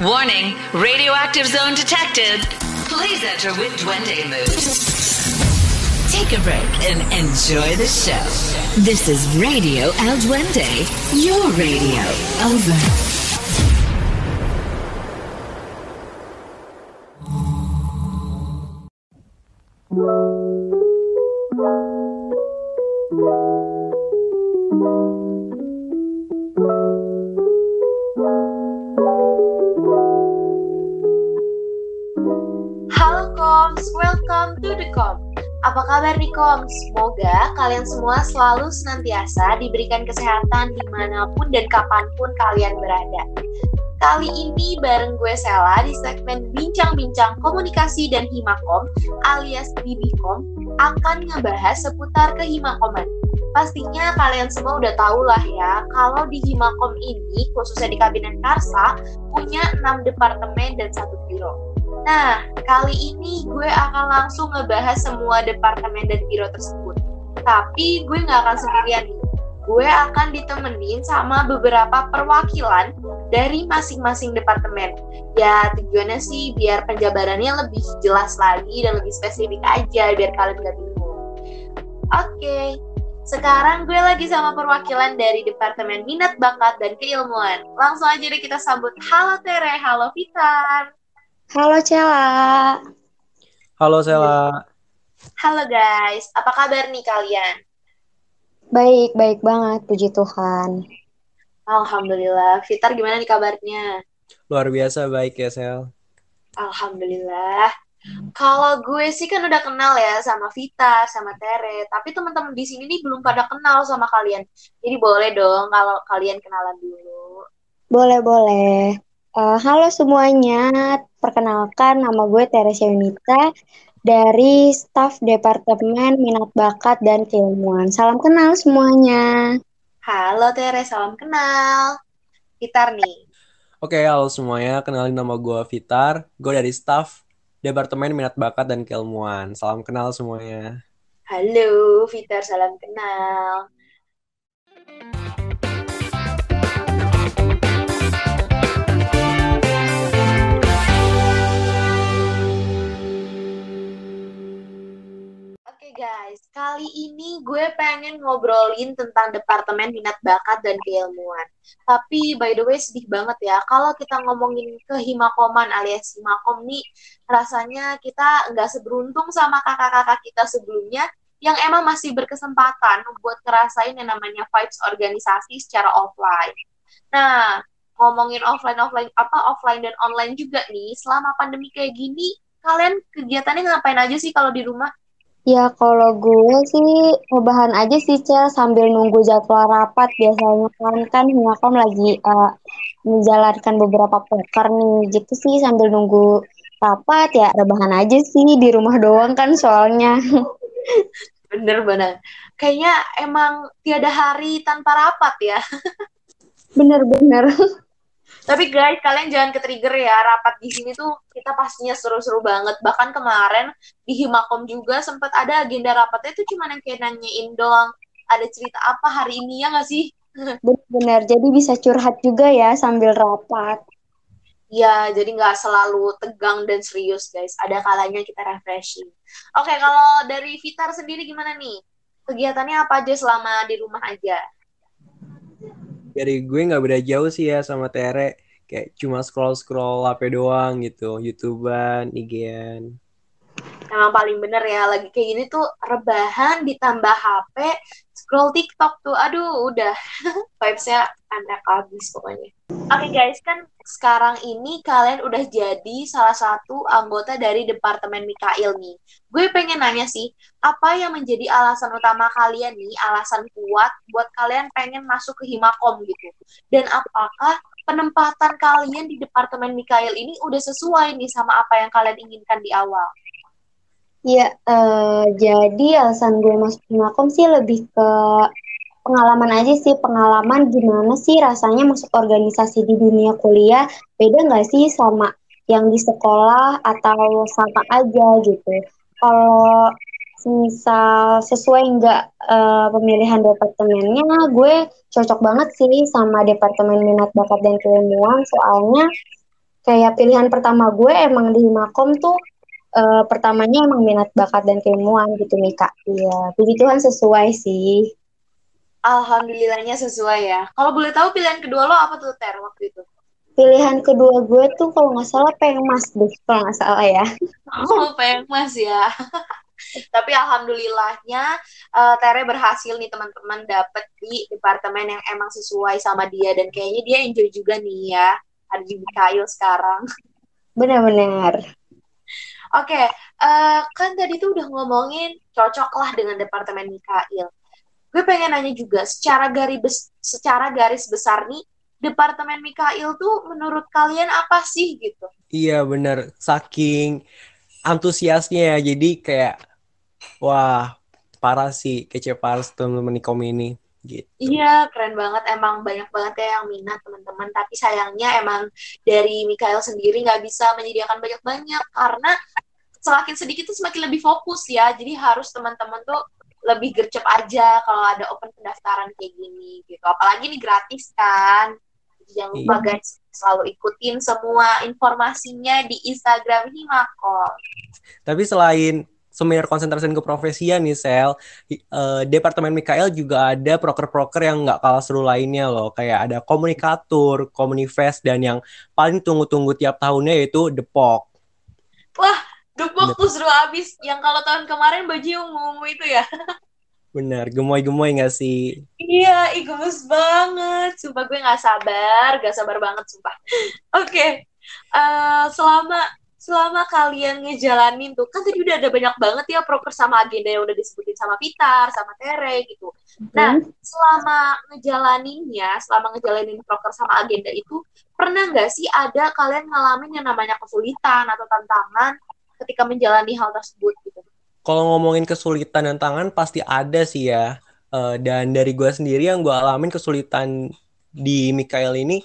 Warning, radioactive zone detected. Please enter with Duende mood. Take a break and enjoy the show. This is Radio El Duende, your radio. Over. Halo Com. Apa kabar nih Kom? Semoga kalian semua selalu senantiasa diberikan kesehatan di mana pun dan kapan pun kalian berada. Kali ini bareng gue Sela di segmen Bincang-Bincang Komunikasi dan Himakom alias Bibikom akan ngebahas seputar kehimakoman. Pastinya kalian semua udah tahu lah ya, kalau di Himakom ini, khususnya di Kabinet Karsa, punya 6 departemen dan satu biro. Nah, kali ini gue akan langsung ngebahas semua departemen dan biro tersebut. Tapi gue nggak akan sendirian nih. Gue akan ditemenin sama beberapa perwakilan dari masing-masing departemen. Ya tujuannya sih biar penjabarannya lebih jelas lagi dan lebih spesifik aja biar kalian gak bingung. Oke, sekarang gue lagi sama perwakilan dari Departemen Minat Bakat dan Keilmuan. Langsung aja deh kita sambut. Halo Tere, halo Vitar. Halo Cela. Halo Sela. Halo guys, apa kabar nih kalian? Baik, baik banget, puji Tuhan. Alhamdulillah. Vitar gimana nih kabarnya? Luar biasa baik ya Sel. Alhamdulillah. Kalau gue sih kan udah kenal ya sama Vita, sama Tere, tapi teman-teman di sini nih belum pada kenal sama kalian. Jadi boleh dong kalau kalian kenalan dulu. Boleh, boleh. Uh, halo semuanya, perkenalkan nama gue Teresia Yunita dari staf Departemen Minat Bakat dan Keilmuan. Salam kenal semuanya. Halo Tere, salam kenal. Vitar nih. Oke, halo semuanya. Kenalin nama gue Vitar. Gue dari staf Departemen Minat Bakat dan Keilmuan. Salam kenal semuanya. Halo Vitar, salam kenal. Guys, kali ini gue pengen ngobrolin tentang Departemen Minat Bakat dan Keilmuan. Tapi by the way sedih banget ya, kalau kita ngomongin ke Himakoman alias Himakom nih, rasanya kita nggak seberuntung sama kakak-kakak kita sebelumnya yang emang masih berkesempatan buat ngerasain yang namanya vibes organisasi secara offline. Nah, ngomongin offline offline apa offline dan online juga nih, selama pandemi kayak gini, kalian kegiatannya ngapain aja sih kalau di rumah? Ya kalau gue sih rebahan aja sih Cel sambil nunggu jadwal rapat biasanya kan kan Himakom lagi uh, menjalankan beberapa poker nih gitu sih sambil nunggu rapat ya rebahan aja sih di rumah doang kan soalnya. Bener bener. Kayaknya emang tiada hari tanpa rapat ya. Bener-bener. Tapi guys, kalian jangan ke-trigger ya. Rapat di sini tuh kita pastinya seru-seru banget. Bahkan kemarin di Himakom juga sempat ada agenda rapatnya itu cuma yang kayak nanyain doang. Ada cerita apa hari ini ya nggak sih? Bener-bener. Jadi bisa curhat juga ya sambil rapat. Ya, jadi nggak selalu tegang dan serius guys. Ada kalanya kita refreshing. Oke, kalau dari Vitar sendiri gimana nih? Kegiatannya apa aja selama di rumah aja? Dari gue nggak beda jauh sih ya sama Tere. Kayak cuma scroll-scroll HP doang gitu. Youtuber, IG-an. Emang paling bener ya, lagi kayak gini tuh rebahan ditambah HP, scroll TikTok tuh, aduh udah vibes-nya anak habis pokoknya. Oke okay guys, kan sekarang ini kalian udah jadi salah satu anggota dari Departemen Mikail nih. Gue pengen nanya sih, apa yang menjadi alasan utama kalian nih, alasan kuat buat kalian pengen masuk ke Himakom gitu? Dan apakah penempatan kalian di Departemen Mikail ini udah sesuai nih sama apa yang kalian inginkan di awal? Ya, uh, jadi alasan gue masuk Himakom sih lebih ke pengalaman aja sih, pengalaman gimana sih rasanya masuk organisasi di dunia kuliah, beda nggak sih sama yang di sekolah atau sama aja gitu. Kalau misal sesuai nggak uh, pemilihan departemennya, gue cocok banget sih sama departemen minat bakat dan keilmuan soalnya kayak pilihan pertama gue emang di Makom tuh uh, pertamanya emang minat bakat dan keilmuan gitu nih kak. Iya, puji Tuhan sesuai sih. Alhamdulillahnya sesuai ya. Kalau boleh tahu pilihan kedua lo apa tuh Ter waktu itu? Pilihan kedua gue tuh kalau nggak salah pengmas deh, kalau nggak salah ya. Oh, pengmas ya. Tapi alhamdulillahnya uh, Tere berhasil nih teman-teman dapet di departemen yang emang sesuai sama dia dan kayaknya dia enjoy juga nih ya ada di Mikail sekarang. Benar-benar. Oke, okay, uh, eh, kan tadi tuh udah ngomongin cocok lah dengan departemen Mikail. Gue pengen nanya juga secara garis secara garis besar nih departemen Mikail tuh menurut kalian apa sih gitu? Iya bener, saking antusiasnya ya, jadi kayak wah parah sih kece parah teman-teman Nikom ini gitu. Iya, keren banget. Emang banyak banget ya yang minat teman-teman. Tapi sayangnya emang dari Mikael sendiri nggak bisa menyediakan banyak-banyak karena semakin sedikit tuh semakin lebih fokus ya. Jadi harus teman-teman tuh lebih gercep aja kalau ada open pendaftaran kayak gini gitu. Apalagi ini gratis kan. Jangan lupa iya. guys selalu ikutin semua informasinya di Instagram Himakol. Tapi selain seminar konsentrasi keprofesian nih Sel uh, Departemen Mikael juga ada proker-proker yang nggak kalah seru lainnya loh kayak ada komunikator, komunifest dan yang paling tunggu-tunggu tiap tahunnya yaitu Depok wah Depok tuh seru abis yang kalau tahun kemarin baju ungu itu ya Bener, gemoy-gemoy gak sih? Iya, ih gemes banget. Sumpah gue gak sabar, gak sabar banget sumpah. Oke, okay. uh, eh, selama selama kalian ngejalanin tuh kan tadi udah ada banyak banget ya proker sama agenda yang udah disebutin sama Pitar sama Tere gitu. Nah selama ngejalaninnya, selama ngejalanin proker sama agenda itu pernah nggak sih ada kalian ngalamin yang namanya kesulitan atau tantangan ketika menjalani hal tersebut gitu? Kalau ngomongin kesulitan dan tantangan pasti ada sih ya. Uh, dan dari gue sendiri yang gue alamin kesulitan di Mikael ini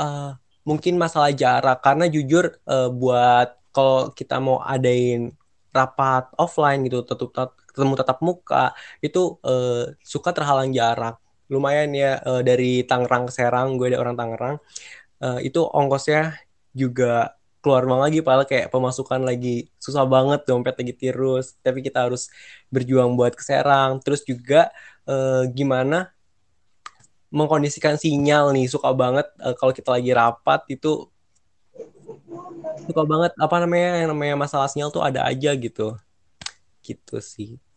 uh, mungkin masalah jarak karena jujur uh, buat kalau kita mau adain rapat offline gitu tetap ketemu tatap muka itu uh, suka terhalang jarak lumayan ya uh, dari Tangerang ke Serang gue ada orang Tangerang uh, itu ongkosnya juga keluar uang lagi padahal kayak pemasukan lagi susah banget dompet lagi tirus. Tapi kita harus berjuang buat ke Serang terus juga uh, gimana mengkondisikan sinyal nih suka banget uh, kalau kita lagi rapat itu suka banget apa namanya yang namanya masalah sinyal tuh ada aja gitu. Gitu sih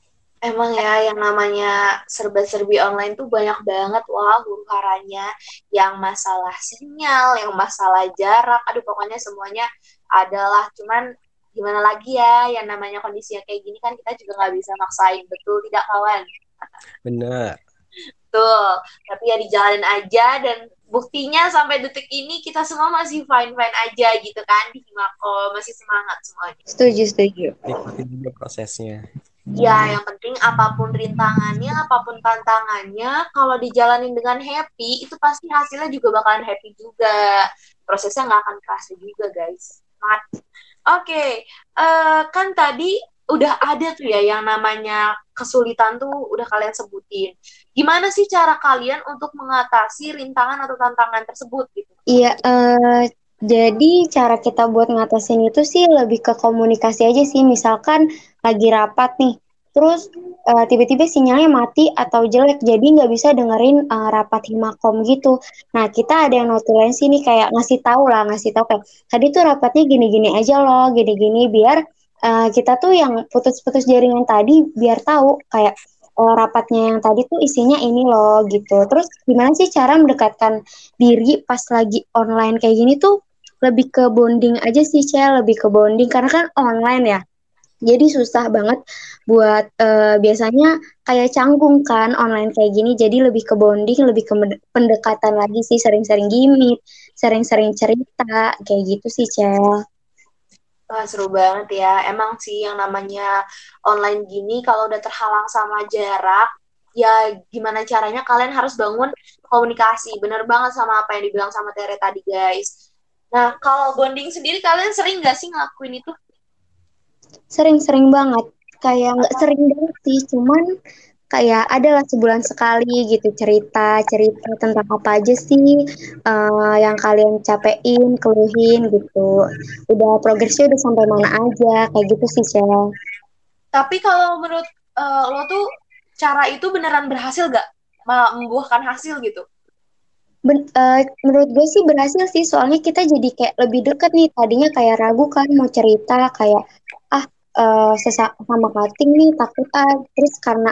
emang ya yang namanya serba-serbi online tuh banyak banget wah huru haranya yang masalah sinyal yang masalah jarak aduh pokoknya semuanya adalah cuman gimana lagi ya yang namanya kondisinya kayak gini kan kita juga nggak bisa maksain betul tidak kawan bener Betul. Tapi ya dijalanin aja dan buktinya sampai detik ini kita semua masih fine-fine aja gitu kan di Himako. Masih semangat semuanya. Setuju, setuju. Ikutin juga prosesnya. Ya, yang penting apa pun rintangannya, apa pun tantangannya, kalau dijalanin dengan happy, itu pasti hasilnya juga bakalan happy juga. Prosesnya nggak akan kerasa juga, guys. Oke, okay. uh, eh, kan tadi udah ada tuh ya yang namanya kesulitan tuh udah kalian sebutin. Gimana sih cara kalian untuk mengatasi rintangan atau tantangan tersebut gitu? Iya, uh, jadi cara kita buat ngatasin itu sih lebih ke komunikasi aja sih. Misalkan lagi rapat nih, terus uh, tiba-tiba sinyalnya mati atau jelek, jadi nggak bisa dengerin uh, rapat himakom gitu. Nah kita ada yang notulensi nih kayak ngasih tahu lah, ngasih tahu kayak tadi tuh rapatnya gini-gini aja loh, gini-gini biar uh, kita tuh yang putus-putus jaringan tadi biar tahu kayak uh, rapatnya yang tadi tuh isinya ini loh gitu. Terus gimana sih cara mendekatkan diri pas lagi online kayak gini tuh lebih ke bonding aja sih Cel, lebih ke bonding karena kan online ya. Jadi susah banget buat uh, biasanya kayak canggung kan online kayak gini. Jadi lebih ke bonding, lebih ke pendekatan lagi sih, sering-sering gimmick, sering-sering cerita kayak gitu sih Cel. Wah, seru banget ya. Emang sih yang namanya online gini kalau udah terhalang sama jarak, ya gimana caranya kalian harus bangun komunikasi. Bener banget sama apa yang dibilang sama Tere tadi, guys. Nah, kalau bonding sendiri kalian sering gak sih ngelakuin itu? Sering-sering banget. kayak nggak sering banget sih, cuman kayak adalah sebulan sekali gitu cerita cerita tentang apa aja sih uh, yang kalian capein keluhin gitu. Udah progresnya udah sampai mana aja kayak gitu sih Cel tapi kalau menurut uh, lo tuh cara itu beneran berhasil gak membuahkan hasil gitu Ben, uh, menurut gue sih berhasil sih soalnya kita jadi kayak lebih deket nih tadinya kayak ragu kan mau cerita kayak ah uh, sama kating nih takut ah terus karena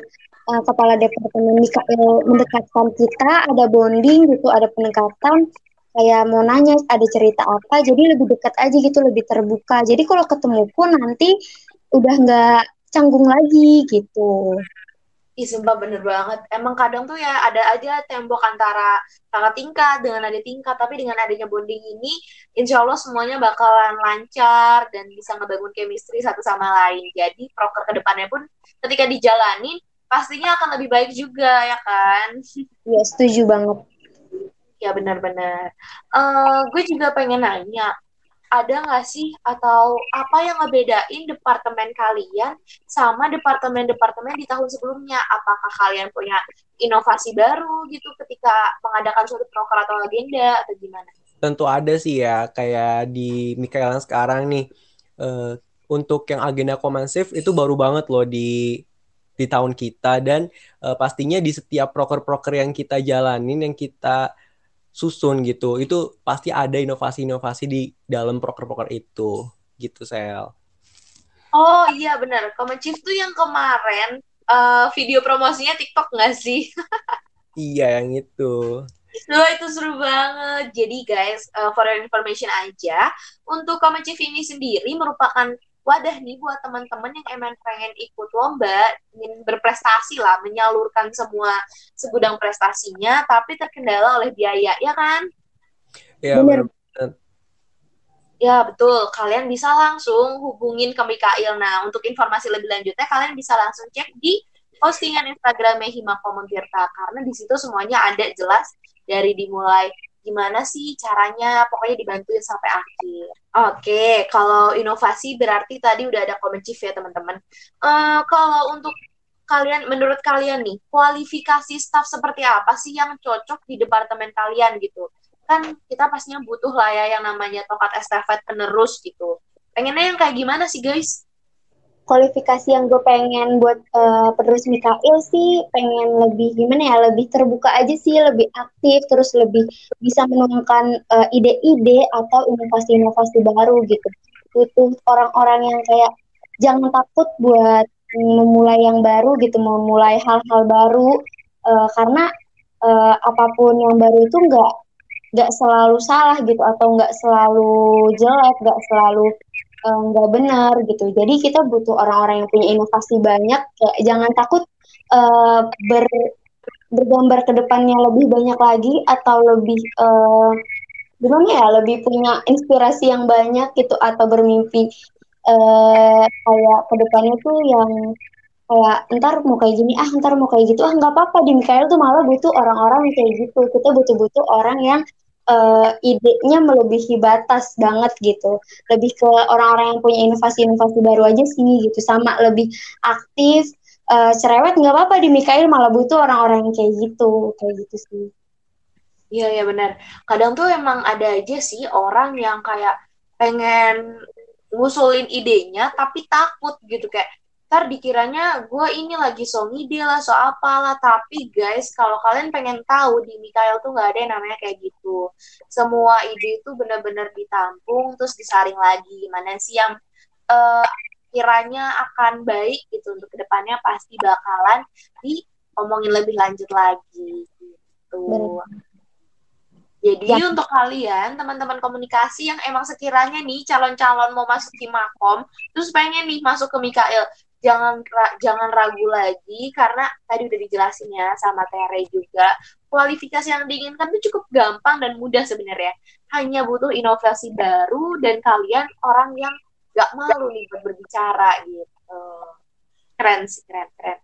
uh, kepala departemen Mikael mendekatkan kita, ada bonding gitu, ada pendekatan, kayak mau nanya ada cerita apa, jadi lebih dekat aja gitu, lebih terbuka. Jadi kalau ketemu pun nanti udah nggak canggung lagi gitu. Ih, sumpah bener banget. Emang kadang tuh ya ada aja tembok antara kakak tingkat dengan adik tingkat, tapi dengan adanya bonding ini, insya Allah semuanya bakalan lancar dan bisa ngebangun chemistry satu sama lain. Jadi proker ke depannya pun ketika dijalanin, pastinya akan lebih baik juga ya kan Iya setuju banget ya benar-benar uh, gue juga pengen nanya ada nggak sih atau apa yang ngebedain departemen kalian sama departemen-departemen di tahun sebelumnya? Apakah kalian punya inovasi baru gitu ketika mengadakan suatu proker atau agenda atau gimana? Tentu ada sih ya, kayak di Mikael sekarang nih. Uh, untuk yang agenda komensif itu baru banget loh di di tahun kita dan uh, pastinya di setiap proker-proker yang kita jalanin yang kita susun gitu. Itu pasti ada inovasi-inovasi di dalam proker-proker itu gitu sel. Oh iya benar. Common Chief tuh yang kemarin uh, video promosinya TikTok nggak sih? Iya yang itu. Wah itu seru banget. Jadi guys, uh, for your information aja, untuk Common Chief ini sendiri merupakan wadah nih buat teman-teman yang emang pengen ikut lomba, ingin berprestasi lah, menyalurkan semua segudang prestasinya, tapi terkendala oleh biaya, ya kan? Iya, benar. Ya, betul. Kalian bisa langsung hubungin ke Mikail. Nah, untuk informasi lebih lanjutnya, kalian bisa langsung cek di postingan Instagramnya Hima Komentirta. Karena di situ semuanya ada jelas dari dimulai gimana sih caranya pokoknya dibantuin sampai akhir. Oke, kalau inovasi berarti tadi udah ada komen chief ya teman-teman. Uh, kalau untuk kalian, menurut kalian nih, kualifikasi staff seperti apa sih yang cocok di departemen kalian gitu? Kan kita pastinya butuh lah ya yang namanya tongkat estafet penerus gitu. Pengennya yang kayak gimana sih guys? Kualifikasi yang gue pengen buat uh, penerus Mikael sih pengen lebih gimana ya lebih terbuka aja sih lebih aktif terus lebih bisa menemukan ide eh, ide-ide atau inovasi-inovasi baru gitu. Butuh orang-orang yang kayak jangan takut buat memulai yang baru gitu memulai hal-hal baru. Uh, karena uh, apa pun yang baru itu nggak nggak selalu salah gitu atau nggak selalu jelek nggak selalu nggak uh, benar gitu. Jadi kita butuh orang-orang yang punya inovasi banyak. Kayak jangan takut uh, ber bergambar ke depannya lebih banyak lagi atau lebih uh, gimana ya lebih punya inspirasi yang banyak gitu atau bermimpi uh, kayak ke depannya tuh yang kayak ntar mau kayak gini ah ntar mau kayak gitu ah nggak apa-apa di Mikael tuh malah butuh orang-orang kayak gitu kita butuh-butuh orang yang uh, idenya melebihi batas banget gitu. Lebih ke orang-orang yang punya inovasi-inovasi baru aja sih gitu. Sama lebih aktif, uh, cerewet nggak apa-apa di Mikael malah butuh orang-orang yang kayak gitu, kayak gitu sih. Iya iya benar. Kadang tuh emang ada aja sih orang yang kayak pengen ngusulin idenya tapi takut gitu kayak ntar dikiranya gue ini lagi so ngide lah, so apalah. Tapi guys, kalau kalian pengen tahu di Mikael tuh nggak ada yang namanya kayak gitu. Semua ide itu benar-benar ditampung, terus disaring lagi. Mana sih yang uh, kiranya akan baik gitu untuk ke depannya pasti bakalan diomongin lebih lanjut lagi gitu. Jadi ya. untuk kalian teman-teman komunikasi yang emang sekiranya nih calon-calon mau masuk di Makom, terus pengen nih masuk ke Mikael, jangan jangan ragu lagi karena tadi udah dijelasin ya sama Tere juga kualifikasi yang diinginkan itu cukup gampang dan mudah sebenarnya. Hanya butuh inovasi baru dan kalian orang yang gak malu nih berbicara gitu. Keren sih keren keren.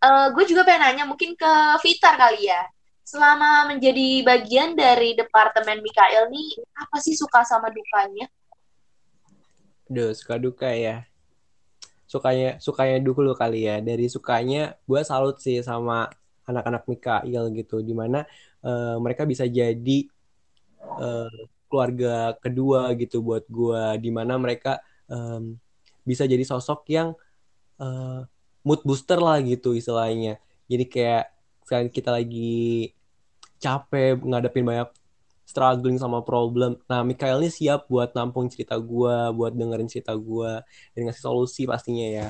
Uh, eh, gue juga pengen nanya mungkin ke Vitar kali ya. Selama menjadi bagian dari departemen Mikael nih apa sih suka sama dukanya? Duh, suka duka ya sukanya sukanya dulu kali ya. Dari sukanya gue salut sih sama anak-anak Mikael gitu. Di mana uh, mereka bisa jadi uh, keluarga kedua gitu buat gue di mana mereka um, bisa jadi sosok yang uh, mood booster lah gitu istilahnya. Jadi kayak selain kita lagi capek ngadepin banyak struggling sama problem. Nah, Mikael ini siap buat nampung cerita gue, buat dengerin cerita gue, dan ngasih solusi pastinya ya.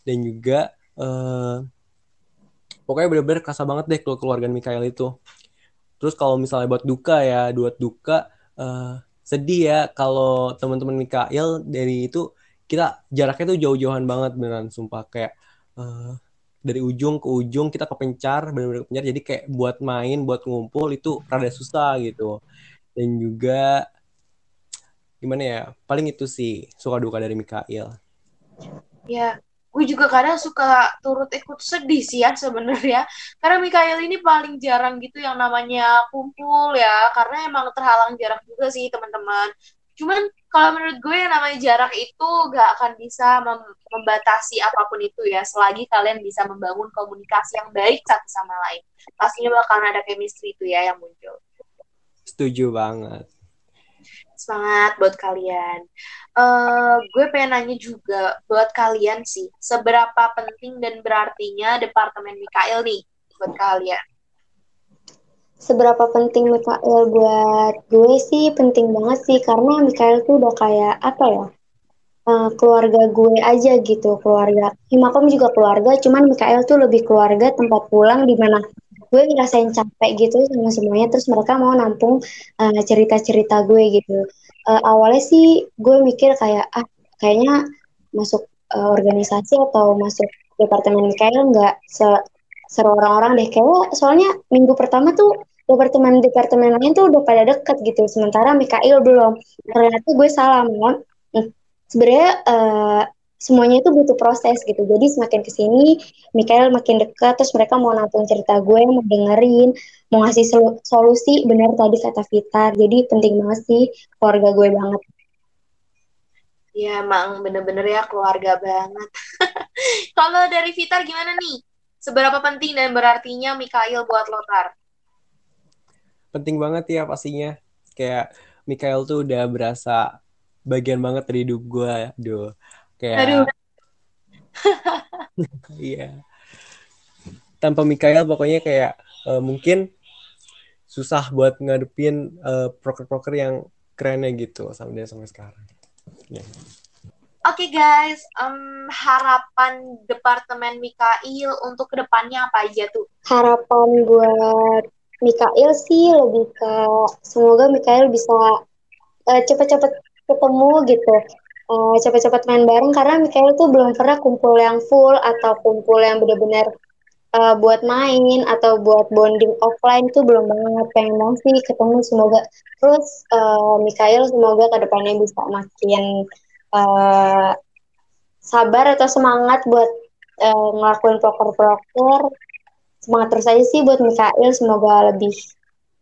Dan juga, uh, pokoknya bener-bener kerasa banget deh keluarga Mikael itu. Terus kalau misalnya buat duka ya, buat duka, uh, sedih ya kalau teman-teman Mikael dari itu kita jaraknya tuh jauh-jauhan banget beneran sumpah kayak uh, dari ujung ke ujung kita kepencar benar-benar kepencar jadi kayak buat main buat ngumpul itu rada susah gitu dan juga gimana ya paling itu sih suka duka dari Mikael ya gue juga kadang suka turut ikut sedih sih ya sebenarnya karena Mikael ini paling jarang gitu yang namanya kumpul ya karena emang terhalang jarak juga sih teman-teman Cuman kalau menurut gue yang namanya jarak itu gak akan bisa mem membatasi apa pun itu ya, selagi kalian bisa membangun komunikasi yang baik satu sama lain. Pastinya bakalan ada chemistry itu ya yang muncul. Setuju banget. Semangat buat kalian. Uh, gue pengen nanya juga buat kalian sih, seberapa penting dan berartinya Departemen Mikael nih buat kalian? seberapa penting Mikael buat gue sih penting banget sih karena Mikael tuh udah kayak apa ya uh, keluarga gue aja gitu keluarga Himakom juga keluarga cuman Mikael tuh lebih keluarga tempat pulang di mana gue ngerasain capek gitu sama semuanya terus mereka mau nampung uh, cerita-cerita gue gitu. Uh, awalnya sih gue mikir kayak ah kayaknya masuk uh, organisasi atau masuk departemen Mikael nggak se seru orang-orang deh. Kayak soalnya minggu pertama tuh departemen-departemen lain tuh udah pada deket gitu sementara Mikael belum. Ternyata gue salah mohon hmm. sebenarnya uh, semuanya itu butuh proses gitu jadi semakin ke sini Mikael makin dekat terus mereka mau nampung cerita gue mau dengerin mau ngasih solusi benar tadi kata Vitar jadi penting banget sih keluarga gue banget Ya emang bener-bener ya keluarga banget. Kalau dari Vitar gimana nih? Seberapa penting dan berartinya Mikael buat Lotar? penting banget ya pastinya kayak Mikael tuh udah berasa bagian banget dari hidup gue aduh kayak aduh. Iya. Tanpa Mikael pokoknya kayak uh, mungkin susah buat ngadepin uh, proker-proker yang kerennya gitu sampai sampai sekarang. Yeah. Oke okay guys, um, harapan Departemen Mikael untuk ke depannya apa aja tuh? Harapan buat Mikael sih lebih ke semoga Mikael bisa uh, cepet-cepet ketemu gitu uh, cepet-cepet main bareng karena Mikael tuh belum pernah kumpul yang full atau kumpul yang benar-benar uh, buat main atau buat bonding offline tuh belum banget pengen banget sih ketemu semoga terus uh, Mikael semoga ke depannya bisa makin uh, sabar atau semangat buat uh, ngelakuin proker-proker semangat terus aja sih buat Mikael semoga lebih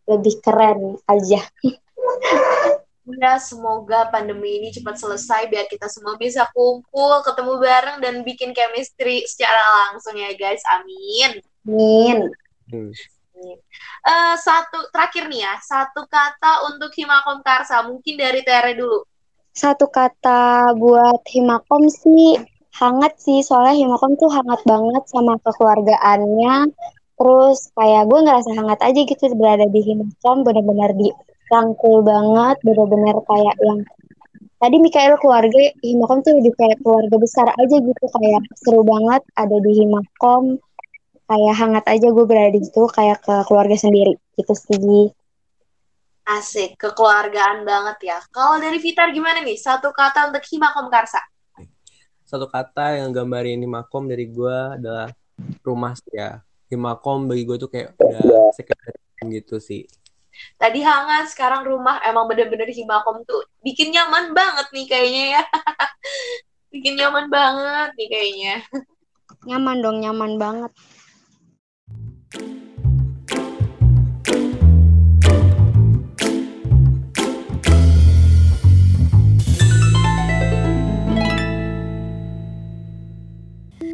lebih keren aja. Ya, semoga pandemi ini cepat selesai biar kita semua bisa kumpul, ketemu bareng dan bikin chemistry secara langsung ya guys. Amin. Amin. Hmm. Uh, satu terakhir nih ya, satu kata untuk Himakom Karsa, mungkin dari Tere dulu. Satu kata buat Himakom sih hangat sih soalnya Himakom tuh hangat banget sama kekeluargaannya terus kayak gue ngerasa hangat aja gitu berada di Himakom benar-benar dirangkul banget benar-benar kayak yang tadi Mikael keluarga Himakom tuh lebih kayak keluarga besar aja gitu kayak seru banget ada di Himakom kayak hangat aja gue berada di situ kayak ke keluarga sendiri gitu sih Asik, kekeluargaan banget ya. Kalau dari Vitar gimana nih? Satu kata untuk Himakom Karsa satu kata yang gambarin Himakom dari gue adalah rumah ya. Himakom bagi gue tuh kayak udah second gitu sih. Tadi hangat, sekarang rumah emang bener-bener Himakom tuh bikin nyaman banget nih kayaknya ya. bikin nyaman banget nih kayaknya. Nyaman dong, nyaman banget.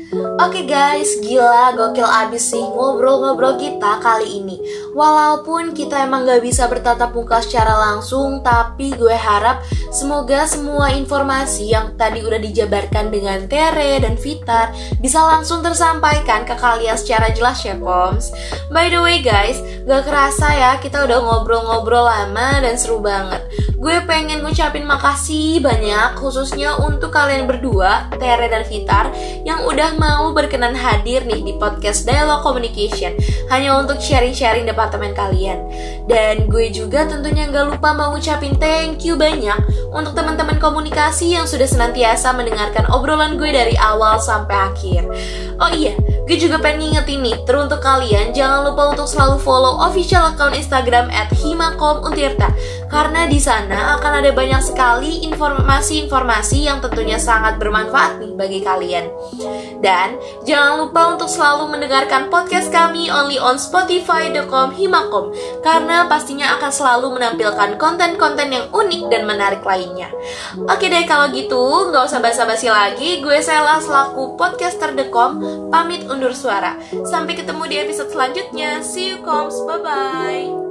Guys, gila gokil abis sih ngobrol-ngobrol kita kali ini. Walaupun kita emang gak bisa bertatap muka secara langsung Tapi gue harap semoga semua informasi yang tadi udah dijabarkan dengan Tere dan Vitar Bisa langsung tersampaikan ke kalian secara jelas ya koms By the way guys, gak kerasa ya kita udah ngobrol-ngobrol lama dan seru banget. Gue pengen ngucapin makasih banyak khususnya untuk kalian berdua, Tere dan Vitar, yang udah mau berkenan hadir nih di podcast Dialog Communication hanya untuk sharing-sharing departemen kalian. Dan gue juga tentunya nggak lupa mau ngucapin thank you banyak untuk teman-teman komunikasi yang sudah senantiasa mendengarkan obrolan gue dari awal sampai akhir. Oh iya, gue juga pengen ngingetin nih, teruntuk kalian jangan lupa untuk selalu follow official account Instagram at himakomuntirta karena di sana akan ada banyak sekali informasi-informasi yang tentunya sangat bermanfaat nih bagi kalian. Dan jangan lupa untuk selalu mendengarkan podcast kami only on spotify.com himakom karena pastinya akan selalu menampilkan konten-konten yang unik dan menarik lainnya. Oke deh kalau gitu, nggak usah basa-basi lagi, gue Sela selaku podcaster Dekom pamit undur suara. Sampai ketemu di episode selanjutnya. See you coms, bye-bye.